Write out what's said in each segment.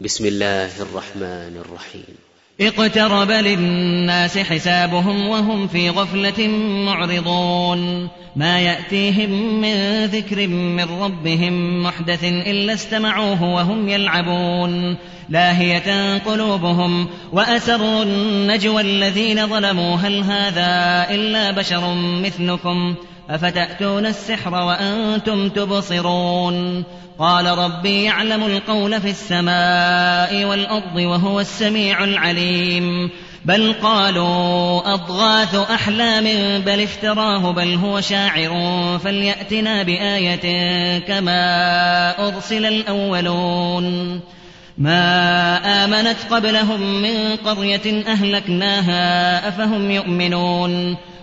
بسم الله الرحمن الرحيم. اقترب للناس حسابهم وهم في غفلة معرضون. ما يأتيهم من ذكر من ربهم محدث إلا استمعوه وهم يلعبون. لاهية قلوبهم وأسروا النجوى الذين ظلموا. هل هذا إلا بشر مثلكم؟ أفتأتون السحر وأنتم تبصرون؟ قال ربي يعلم القول في السماء والأرض وهو السميع العليم. بل قالوا أضغاث أحلام بل افتراه بل هو شاعر. فليأتنا بآية كما أرسل الأولون. ما آمنت قبلهم من قرية أهلكناها أفهم يؤمنون؟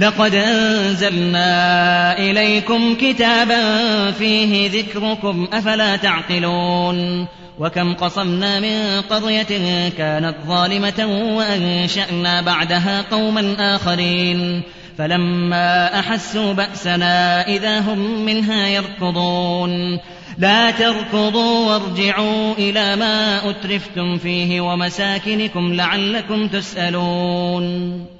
لقد أنزلنا إليكم كتابا فيه ذكركم أفلا تعقلون؟ وكم قصمنا من قرية كانت ظالمة وأنشأنا بعدها قوما آخرين فلما أحسوا بأسنا إذا هم منها يركضون. لا تركضوا وارجعوا إلى ما أترفتم فيه ومساكنكم لعلكم تسألون.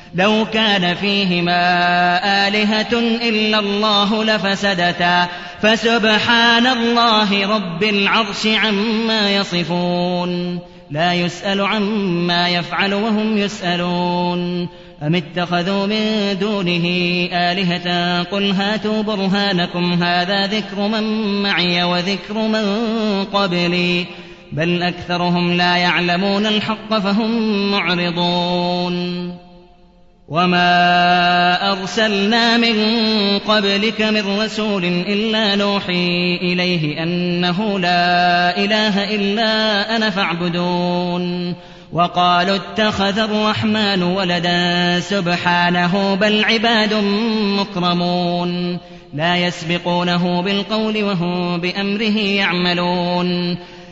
لو كان فيهما آلهة إلا الله لفسدتا. فسبحان الله رب العرش عما يصفون. لا يسأل عما يفعل وهم يسألون. أم اتخذوا من دونه آلهة؟ قل هاتوا برهانكم. هذا ذكر من معي وذكر من قبلي. بل أكثرهم لا يعلمون الحق فهم معرضون. وما أرسلنا من قبلك من رسول إلا نوحي إليه أنه لا إله إلا أنا فاعبدون وقالوا اتخذ الرحمن ولدا سبحانه بل عباد مكرمون لا يسبقونه بالقول وهم بأمره يعملون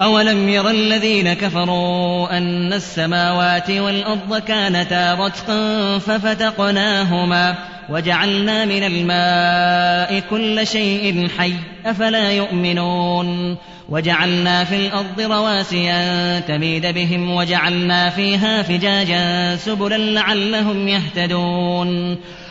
أولم ير الذين كفروا أن السماوات والأرض كانتا رتقا ففتقناهما وجعلنا من الماء كل شيء حي أفلا يؤمنون وجعلنا في الأرض رواسي أن تميد بهم وجعلنا فيها فجاجا سبلا لعلهم يهتدون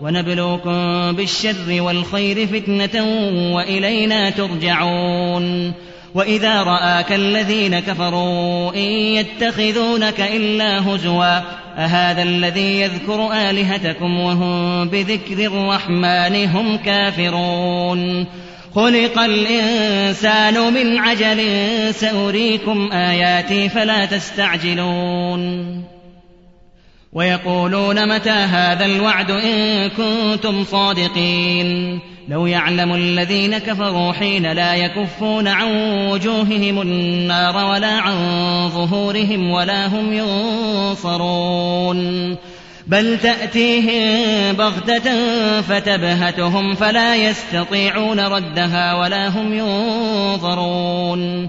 ونبلوكم بالشر والخير فتنة وإلينا ترجعون. وإذا رآك الذين كفروا إن يتخذونك إلا هزوا أهذا الذي يذكر آلهتكم وهم بذكر الرحمن هم كافرون. خلق الإنسان من عجل سأريكم آياتي فلا تستعجلون. ويقولون متى هذا الوعد إن كنتم صادقين؟ لو يعلم الذين كفروا حين لا يكفون عن وجوههم النار ولا عن ظهورهم ولا هم ينصرون. بل تأتيهم بغتة فتبهتهم فلا يستطيعون ردها ولا هم ينظرون.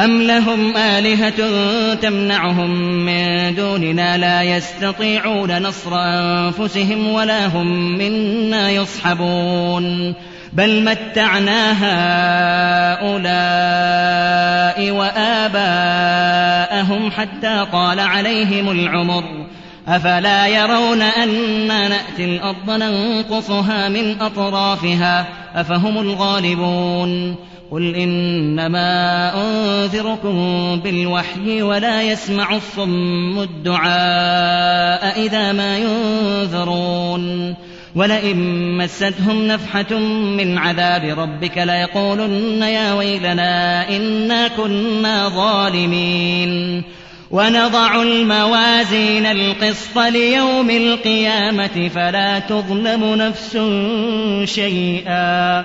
أم لهم آلهة تمنعهم من دوننا لا يستطيعون نصر أنفسهم ولا هم منا يصحبون بل متعنا هؤلاء وآباءهم حتى طال عليهم العمر أفلا يرون أنا نأتي الأرض ننقصها من أطرافها أفهم الغالبون قل إنما أنذركم بالوحي ولا يسمع الصم الدعاء إذا ما ينذرون ولئن مستهم نفحة من عذاب ربك ليقولن يا ويلنا إنا كنا ظالمين ونضع الموازين القسط ليوم القيامة فلا تظلم نفس شيئا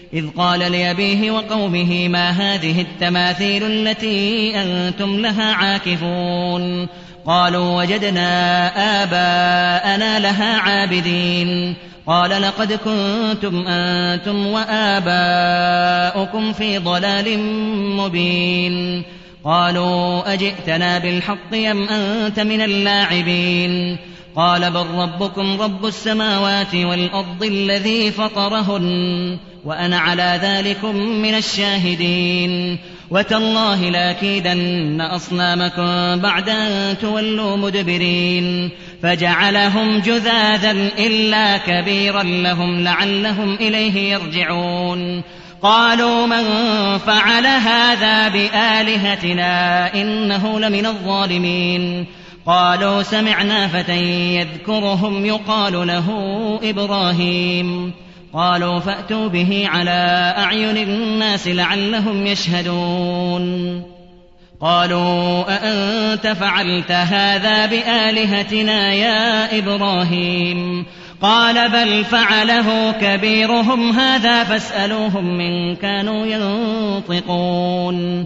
إذ قال لأبيه وقومه ما هذه التماثيل التي أنتم لها عاكفون؟ قالوا وجدنا آباءنا لها عابدين. قال لقد كنتم أنتم وآباؤكم في ضلال مبين. قالوا أجئتنا بالحق أم أنت من اللاعبين؟ قال بل ربكم رب السماوات والأرض الذي فطرهن وأنا على ذلكم من الشاهدين. وتالله لأكيدن أصنامكم بعد أن تولوا مدبرين. فجعلهم جذاذا إلا كبيرا لهم لعلهم إليه يرجعون. قالوا من فعل هذا بآلهتنا إنه لمن الظالمين. قالوا سمعنا فتى يذكرهم يقال له إبراهيم. قالوا فأتوا به على أعين الناس لعلهم يشهدون. قالوا أأنت فعلت هذا بآلهتنا يا إبراهيم؟ قال بل فعله كبيرهم هذا فاسألوهم من كانوا ينطقون.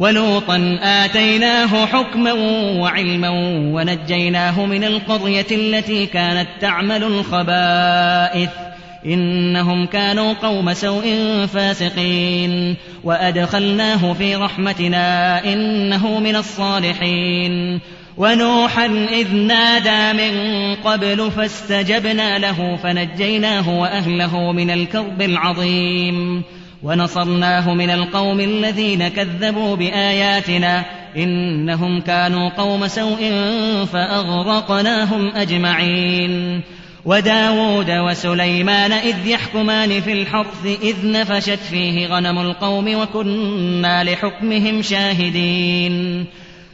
ولوطا آتيناه حكما وعلما ونجيناه من القرية التي كانت تعمل الخبائث. إنهم كانوا قوم سوء فاسقين. وأدخلناه في رحمتنا إنه من الصالحين. ونوحا إذ نادى من قبل فاستجبنا له فنجيناه وأهله من الكرب العظيم. ونصرناه من القوم الذين كذبوا بآياتنا إنهم كانوا قوم سوء فأغرقناهم أجمعين. وداود وسليمان إذ يحكمان في الحرث إذ نفشت فيه غنم القوم وكنا لحكمهم شاهدين.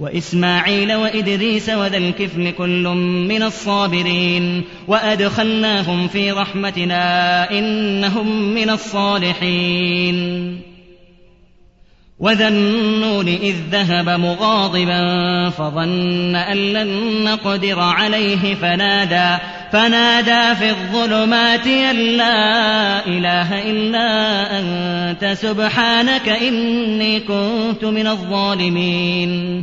وإسماعيل وإدريس وذا الكفل كل من الصابرين وأدخلناهم في رحمتنا إنهم من الصالحين. وذا النون إذ ذهب مغاضبا فظن أن لن نقدر عليه فنادى فنادى في الظلمات أن لا إله إلا أنت سبحانك إني كنت من الظالمين.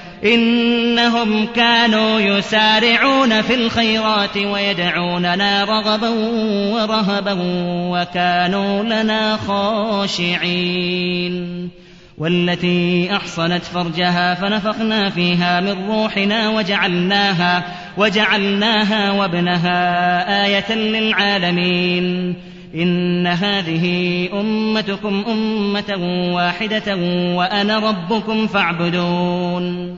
إنهم كانوا يسارعون في الخيرات ويدعوننا رغبا ورهبا وكانوا لنا خاشعين. والتي أحصنت فرجها فنفخنا فيها من روحنا وجعلناها وجعلناها وابنها آية للعالمين. إن هذه أمتكم أمة واحدة وأنا ربكم فاعبدون.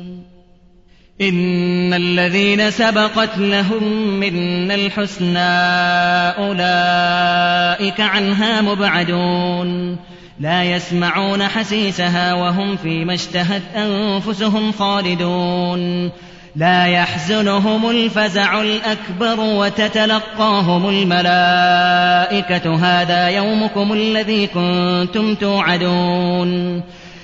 إن الذين سبقت لهم منا الحسنى أولئك عنها مبعدون لا يسمعون حسيسها وهم فيما اشتهت أنفسهم خالدون لا يحزنهم الفزع الأكبر وتتلقاهم الملائكة هذا يومكم الذي كنتم توعدون